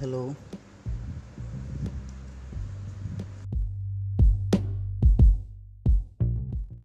hello.